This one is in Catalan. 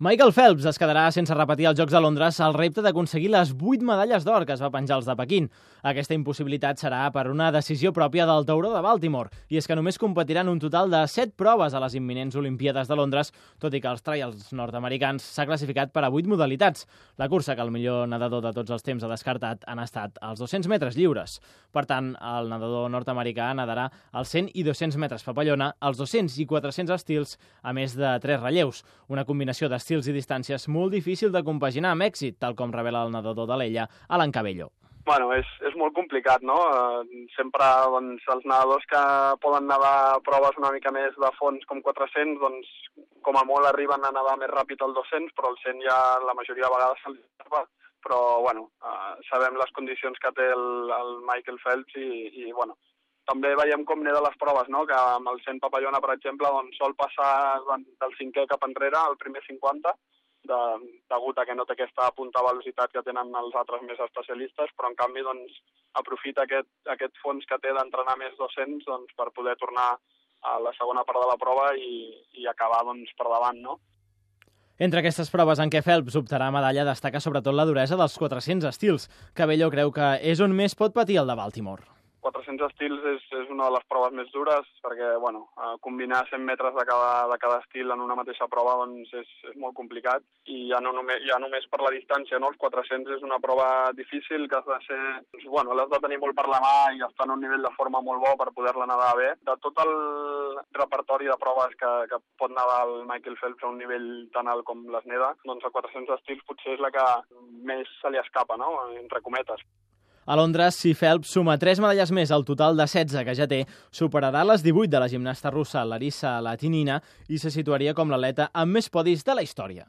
Michael Phelps es quedarà sense repetir els Jocs de Londres al repte d'aconseguir les 8 medalles d'or que es va penjar als de Pequín. Aquesta impossibilitat serà per una decisió pròpia del tauró de Baltimore, i és que només competiran un total de 7 proves a les imminents Olimpíades de Londres, tot i que els trials nord-americans s'ha classificat per a 8 modalitats. La cursa que el millor nedador de tots els temps ha descartat han estat els 200 metres lliures. Per tant, el nedador nord-americà nadarà els 100 i 200 metres papallona, els 200 i 400 estils, a més de 3 relleus, una combinació d'estils estils i distàncies molt difícil de compaginar amb èxit, tal com revela el nedador de l'Ella, Alan Cabello. Bueno, és, és molt complicat, no? Uh, sempre doncs, els nedadors que poden nedar proves una mica més de fons com 400, doncs com a molt arriben a nedar més ràpid el 200, però el 100 ja la majoria de vegades se'ls va. Però, bueno, uh, sabem les condicions que té el, el Michael Phelps i, i bueno, també veiem com neda les proves, no? que amb el 100 papallona, per exemple, doncs, sol passar del cinquè cap enrere, al primer 50, de, degut a que no té aquesta punta velocitat que tenen els altres més especialistes, però en canvi doncs, aprofita aquest, aquest fons que té d'entrenar més 200 doncs, per poder tornar a la segona part de la prova i, i acabar doncs, per davant. No? Entre aquestes proves en què Phelps optarà medalla destaca sobretot la duresa dels 400 estils. Cabello creu que és on més pot patir el de Baltimore. 400 estils és, és una de les proves més dures perquè, bueno, combinar 100 metres de cada, de cada estil en una mateixa prova doncs és, és molt complicat i ja no, només, ja només per la distància, no? Els 400 és una prova difícil que has de ser, doncs, bueno, l'has de tenir molt per la mà i estar en un nivell de forma molt bo per poder-la nedar bé. De tot el repertori de proves que, que pot nedar el Michael Phelps a un nivell tan alt com les neda, doncs a 400 estils potser és la que més se li escapa, no? Entre cometes. A Londres, si Phelps suma 3 medalles més al total de 16 que ja té, superarà les 18 de la gimnasta russa Larissa Latinina i se situaria com l'atleta amb més podis de la història.